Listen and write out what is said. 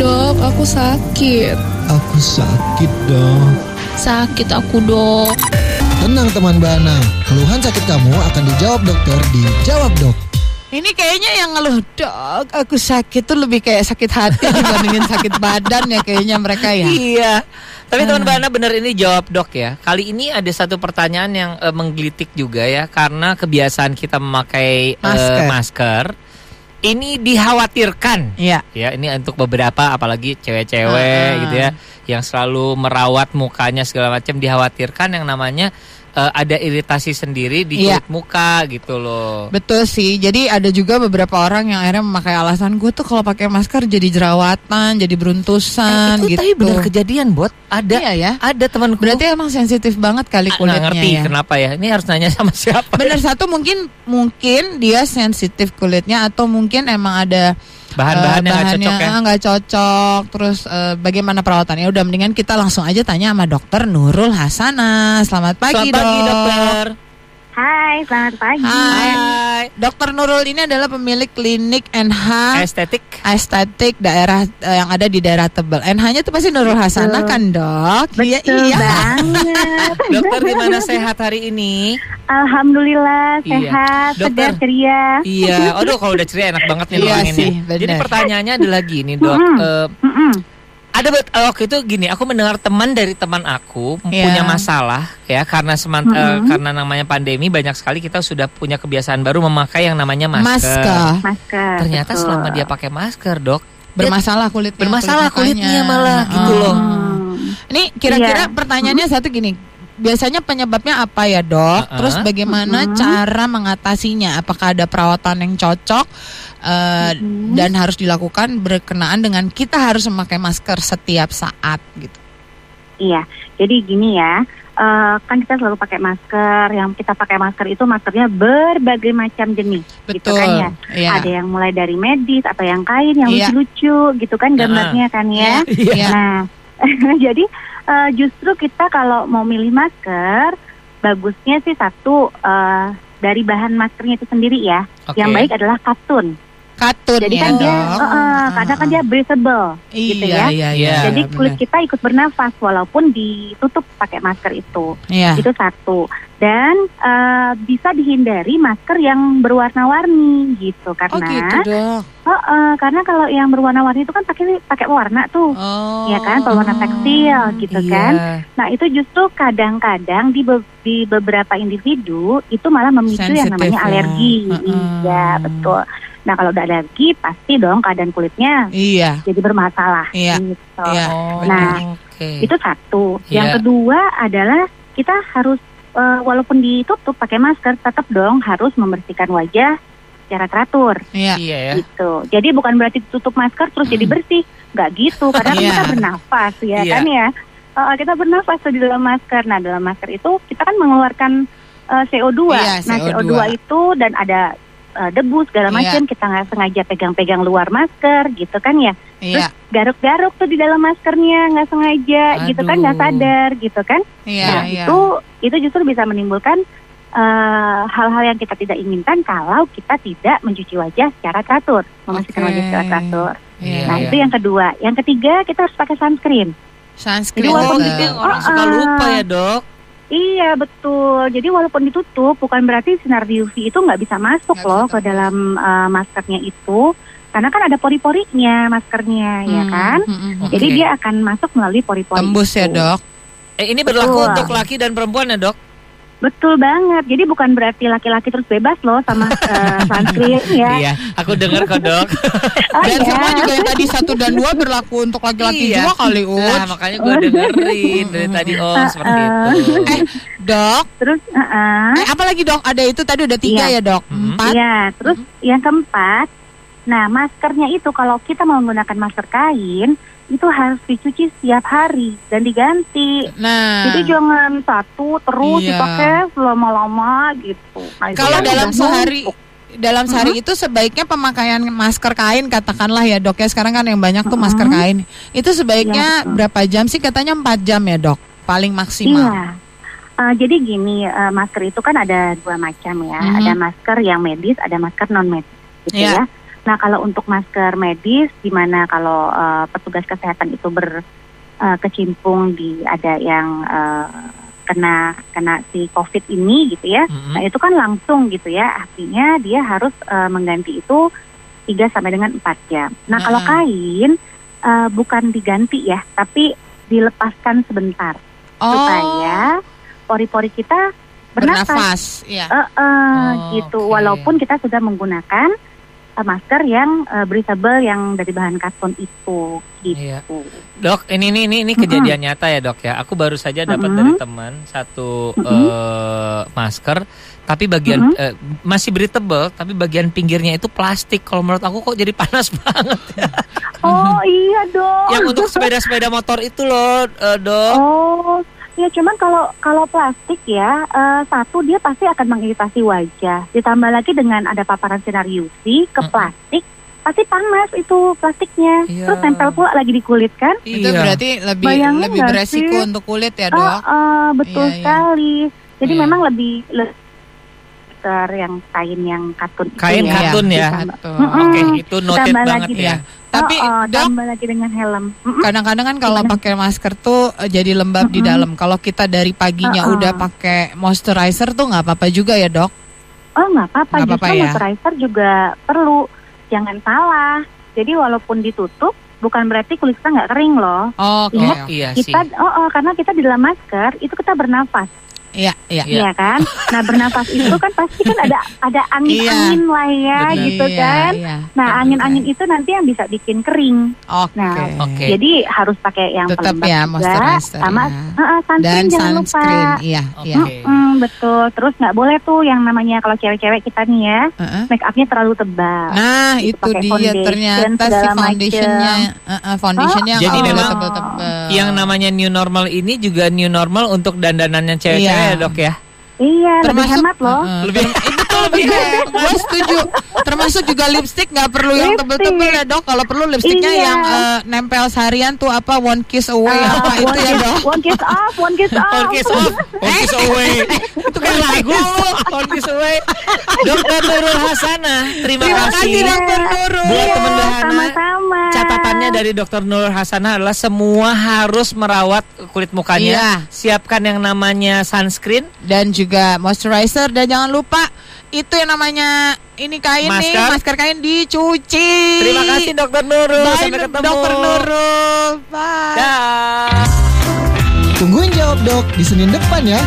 Dok, aku sakit. Aku sakit dok. Sakit aku dok. Tenang teman Bana, keluhan sakit kamu akan dijawab dokter di Jawab Dok. Ini kayaknya yang ngeluh dok, aku sakit tuh lebih kayak sakit hati dibandingin sakit badan ya kayaknya mereka ya. Iya. Tapi teman Ah. Bana bener ini jawab dok ya. Kali ini ada satu pertanyaan yang eh, menggelitik juga ya karena kebiasaan kita memakai eh, Masker. masker. Ini dikhawatirkan Iya. ya ini untuk beberapa apalagi cewek-cewek Ah. gitu ya yang selalu merawat mukanya segala macam dikhawatirkan yang namanya eh, ada iritasi sendiri di kulit muka gitu loh. Betul sih. Jadi ada juga beberapa orang yang akhirnya memakai alasan gue tuh kalau pakai masker jadi jerawatan, jadi beruntusan Eh, itu gitu. tapi benar kejadian buat ada Iya ya. ada temanku Berarti emang sensitif banget kali Ah, kulitnya nggak ngerti ya. kenapa ya ini harus nanya sama siapa Bener satu mungkin mungkin dia sensitif kulitnya atau mungkin emang ada bahan-bahan eh, yang nggak bahannya, cocok ya nggak cocok. Terus eh, bagaimana perawatannya? Udah mendingan kita langsung aja tanya sama dokter Nurul Hasana. Selamat pagi, Selamat pagi dok. dokter Hai, selamat pagi. Hai. Hai Dokter Nurul ini adalah pemilik klinik NH estetik estetik daerah eh, yang ada di daerah Tebel. NH-nya tuh pasti Nurul Hasana Betul. kan, Dok? Iya, Betul iya. banget. dokter gimana sehat hari ini Alhamdulillah Iya. sehat, Dokter. segar ceria. iya aduh kalau udah ceria enak banget nih Iya sih, jadi pertanyaannya adalah gini dok Mm-mm. Eh, Mm-mm. ada bet- eh, waktu itu gini aku mendengar teman dari teman aku Iya. punya masalah ya karena seman- eh, Mm-mm. karena namanya pandemi banyak sekali kita sudah punya kebiasaan baru memakai yang namanya masker, Masker. Masker. ternyata betul. selama dia pakai masker dok Bermasalah kulitnya. Bermasalah kulit kulitnya mukanya. malah, gitu loh. Hmm. Ini kira-kira Iya. pertanyaannya satu gini. Biasanya penyebabnya apa ya dok? Uh-uh. Terus bagaimana Mm-mm. cara mengatasinya? Apakah ada perawatan yang cocok eh, Mm-mm. dan harus dilakukan berkenaan dengan kita harus memakai masker setiap saat gitu? Iya, jadi gini ya. eh, kan kita selalu pakai masker. Yang kita pakai masker itu maskernya berbagai macam jenis, gitu Betul. kan ya. Iya. Ada yang mulai dari medis atau yang kain yang Iya. lucu-lucu, gitu kan gambarnya kan ya. Iya. Nah, jadi eh, justru kita kalau mau milih masker, bagusnya sih satu eh, dari bahan maskernya itu sendiri ya. Oke. Yang baik adalah katun. Katun Jadi ya kan dia, dok. eh, eh, karena kan dia breathable, gitu iya, ya. iya, Iya. Jadi kulit kita ikut bernafas walaupun ditutup pakai masker itu. Iya. Itu satu. Dan eh, bisa dihindari masker yang berwarna-warni gitu Oh karena gitu dok. eh, eh, karena kalau yang berwarna-warni itu kan pakai pakai warna tuh. Oh. Ya kan, pewarna tekstil gitu Iya. kan. Nah itu justru kadang-kadang di, be- di beberapa individu itu malah memicu Sensitif yang namanya ya. alergi. Heeh. Iya betul. Nah kalau udah alergi pasti dong keadaan kulitnya Iya. jadi bermasalah. Iya. Gitu. Iya. Oh, Nah, oke. Itu satu. Iya. Yang kedua adalah kita harus eh, walaupun ditutup pakai masker tetap dong harus membersihkan wajah secara teratur Iya. Iya ya. gitu. Jadi bukan berarti tutup masker terus jadi bersih, nggak gitu. Karena Iya. kita bernafas ya Iya. kan ya. Eh, kita bernafas tuh di dalam masker. Nah dalam masker itu kita kan mengeluarkan eh, CO2. Iya, nah CO2. CO2 itu dan ada eh, debu segala Iya. macam kita nggak sengaja pegang-pegang luar masker gitu kan ya. Iya. Garuk-garuk tuh di dalam maskernya nggak sengaja gitu kan nggak Aduh. sadar gitu kan. Iya. nah Iya. itu itu justru bisa menimbulkan eh, hal-hal yang kita tidak inginkan kalau kita tidak mencuci wajah secara teratur, membersihkan Oke. wajah secara teratur. Iya. nah iya. itu yang kedua. Yang ketiga kita harus pakai sunscreen. Sunscreen. Jadi Oh, gitu yang orang suka Ah, lupa ah. ya dok. Iya betul. Jadi walaupun ditutup bukan berarti sinar UV itu nggak bisa masuk Nggak loh bisa ke dalam eh, maskernya itu, karena kan ada pori-porinya maskernya, ya Hmm, kan. hmm, hmm. Oke. Jadi dia akan masuk melalui pori-pori. Tembus ya itu. dok. Eh, ini berlaku Betul. untuk laki dan perempuan ya dok? Betul banget. Jadi bukan berarti laki-laki terus bebas loh sama eh, sunscreen ya. Iya, aku dengar kok dok. Oh, Dan iya. semua juga yang tadi satu dan dua berlaku untuk laki-laki Iya. juga kali Ut. Nah, makanya gue dengerin dari tadi oh seperti itu. Eh, dok, Terus, uh-uh. eh, apa lagi dok? Ada itu tadi udah tiga Iya. ya dok. Mhm. Empat. Iya, terus yang keempat, nah maskernya itu kalau kita mau menggunakan masker kain itu harus dicuci setiap hari dan diganti. Nah, Jadi jangan satu terus Iya. dipakai selama-lama gitu. Nah, kalau dalam sehari dalam sehari itu sebaiknya pemakaian masker kain katakanlah ya dok ya sekarang kan yang banyak tuh masker Mhm. kain itu sebaiknya betul. berapa jam sih katanya 4 jam ya dok paling maksimal. Iya. Eh, jadi gini, eh, masker itu kan ada dua macam ya. Mhm. Ada masker yang medis, ada masker non medis, gitu Iya. ya. Nah kalau untuk masker medis, di mana kalau eh, petugas kesehatan itu berkecimpung di ada yang eh, kena kena si COVID ini gitu ya, Mm-mm. nah itu kan langsung gitu ya, artinya dia harus eh, mengganti itu 3 sampai dengan 4 jam. Nah kalau Ah. kain eh, bukan diganti ya, tapi dilepaskan sebentar Oh, supaya pori-pori kita bernafas. bernafas. Iya. Eh, eh, Oh, gitu. oke. Walaupun kita sudah menggunakan eh, masker yang eh, breathable yang dari bahan karton itu, Iya. gitu. Dok, ini ini ini, ini kejadian nyata ya dok ya. Aku baru saja dapat Mm-mm. dari teman satu Mm-mm. eh, masker, tapi bagian eh, masih breathable, tapi bagian pinggirnya itu plastik. Kalau menurut aku kok jadi panas banget. Oh iya dong. Yang untuk sepeda-sepeda motor itu loh, eh, dok. Oh, ya cuman kalau kalau plastik ya eh, satu dia pasti akan mengiritasi wajah. Ditambah lagi dengan ada paparan sinar UV ke plastik, pasti panas itu plastiknya. Iya. Terus nempel pula lagi di kulit kan? Itu Iya. berarti lebih Bayangin lebih beresiko sih? untuk kulit ya, Oh, Dok. eh, betul Iya, iya. sekali. Jadi Iya. memang lebih le- masker yang kain yang katun itu Kain ya. katun ya. Betul. Mm-mm. Oke, itu noted Tambah banget lagi ya. Tapi Oh, oh, Dok, tambah lagi dengan helm. Kadang-kadang kan kalau Gimana? pakai masker tuh eh, jadi lembab di Mm-mm. dalam. Kalau kita dari paginya Uh-uh. udah pakai moisturizer tuh nggak apa-apa juga ya, Dok? Oh nggak apa-apa, justru apa-apa ya? moisturizer juga perlu. Jangan salah. Jadi walaupun ditutup, bukan berarti kulit kita nggak kering loh. Oke. Iya. oke. Iya sih. Kita, oh, oh, karena kita di dalam masker itu kita bernafas, Iya, iya. Iya. ya kan? Nah bernafas itu kan pasti kan ada ada angin-angin lah ya, Benar. gitu Iya, kan. iya. Nah angin-angin itu nanti yang bisa bikin kering. Oke. Nah, Oke. Jadi harus pakai yang Tetap pelembab ya juga, sama ya. Heeh, sunscreen Dan jangan sunscreen, lupa. iya, Oke. iya. Mm, betul. Terus nggak boleh tuh yang namanya kalau cewek-cewek kita nih ya, Heeh. make upnya terlalu tebal. Nah, Itu itu pakai dia foundation, ternyata si foundationnya, uh, uh, foundationnya Jadi nggak boleh memang tebel-tebel. Yang namanya new normal ini juga new normal untuk dandanannya cewek-cewek Iya. Ya, dok ya. Iya, lebih hemat loh. uh, Lebih itu lebih hemat. Gue setuju. Termasuk juga lipstick nggak perlu yang tebel-tebel ya dok. Kalau perlu lipstiknya Iya. yang uh, nempel seharian tuh apa one kiss away Ah, apa itu one ya kiss- dok. One kiss off, one kiss off. All kiss off, all kiss away. Itu kan lagu All kiss away. Dokter Nurul Hasanah, terima, Terima kasih kasih. dokter Nurul. Buat Iya, teman Dahana, sama-sama. Catatannya dari Dokter Nurul Hasanah adalah semua harus merawat kulit mukanya. Iya. Siapkan yang namanya sunscreen, Dan juga moisturizer dan jangan lupa itu yang namanya ini kain nih Masker. masker kain dicuci. Terima kasih Dokter Nurul. Bye, Sampai ketemu. Dokter Nurul. Bye. Dah. Tungguin jawab dok di Senin depan ya.